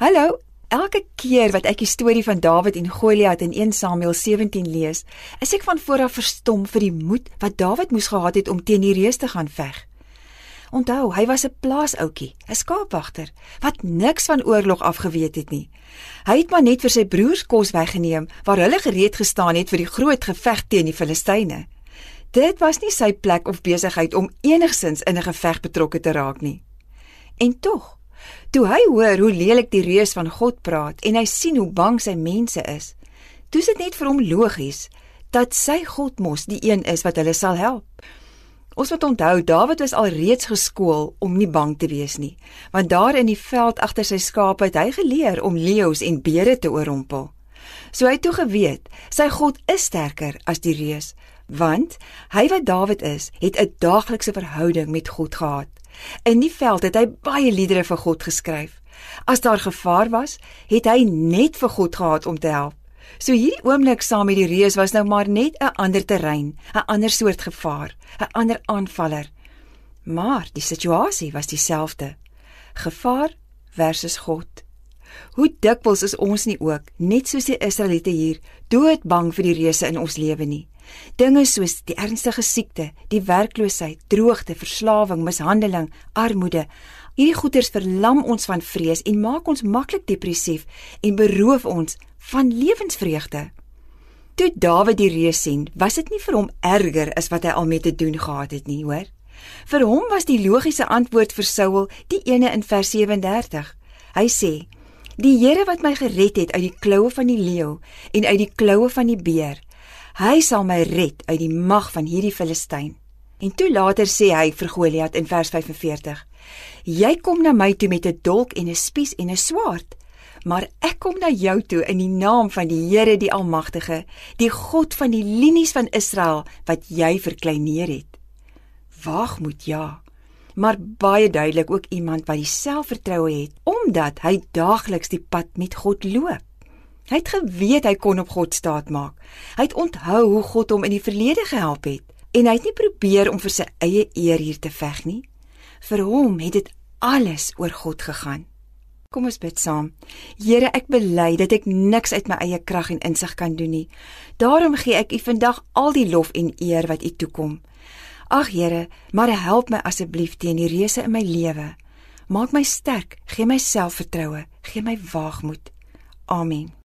Hallo, elke keer wat ek die storie van Dawid en Goliat in 1 Samuel 17 lees, is ek van vooraf verstom vir die moed wat Dawid moes gehad het om teen die reus te gaan veg. Onthou, hy was 'n plaasoutjie, 'n skaapwagter wat niks van oorlog afgeweet het nie. Hy het maar net vir sy broers kos weggeneem waar hulle gereed gestaan het vir die groot geveg teen die Filistyne. Dit was nie sy plek of besigheid om enigsins in 'n geveg betrokke te raak nie. En tog, Toe hy hoor hoe lelik die reus van God praat en hy sien hoe bang sy mense is, toe is dit net vir hom logies dat sy God mos die een is wat hulle sal help. Ons moet onthou Dawid was alreeds geskool om nie bang te wees nie, want daar in die veld agter sy skape het hy geleer om leeu's en beere te oorrompel. So hy het toe geweet, sy God is sterker as die reus, want hy wat Dawid is, het 'n daaglikse verhouding met God gehad. In die veld het hy baie liedere vir God geskryf. As daar gevaar was, het hy net vir God gehad om te help. So hierdie oomblik saam met die reus was nou maar net 'n ander terrein, 'n ander soort gevaar, 'n ander aanvaller. Maar die situasie was dieselfde. Gevaar versus God. Hoe dikwels is ons nie ook, net soos die Israeliete hier, doodbang vir die reuse in ons lewe nie. Dinge soos die ernstige siekte, die werkloosheid, droogte, verslawing, mishandeling, armoede. Hierdie goeters verlam ons van vrees en maak ons maklik depressief en beroof ons van lewensvreugde. Toe Dawid die reus sien, was dit nie vir hom erger as wat hy al mee te doen gehad het nie, hoor? Vir hom was die logiese antwoord vir Saul die ene in vers 37. Hy sê: "Die Here wat my gered het uit die kloue van die leeu en uit die kloue van die beer, Hy sal my red uit die mag van hierdie Filistyn. En toe later sê hy vir Goliat in vers 45: Jy kom na my toe met 'n dolk en 'n spies en 'n swaard, maar ek kom na jou toe in die naam van die Here die Almagtige, die God van die linies van Israel wat jy verkleineer het. Waagmoed ja, maar baie duidelik ook iemand wat die selfvertroue het omdat hy daagliks die pad met God loop. Hy het geweet hy kon op God staat maak. Hy het onthou hoe God hom in die verlede gehelp het en hy het nie probeer om vir sy eie eer hier te veg nie. Vir hom het dit alles oor God gegaan. Kom ons bid saam. Here, ek bely dat ek niks uit my eie krag en insig kan doen nie. Daarom gee ek U vandag al die lof en eer wat U toekom. Ag Here, maar help my asseblief teen die reuse in my lewe. Maak my sterk, gee my selfvertroue, gee my waagmoed. Amen.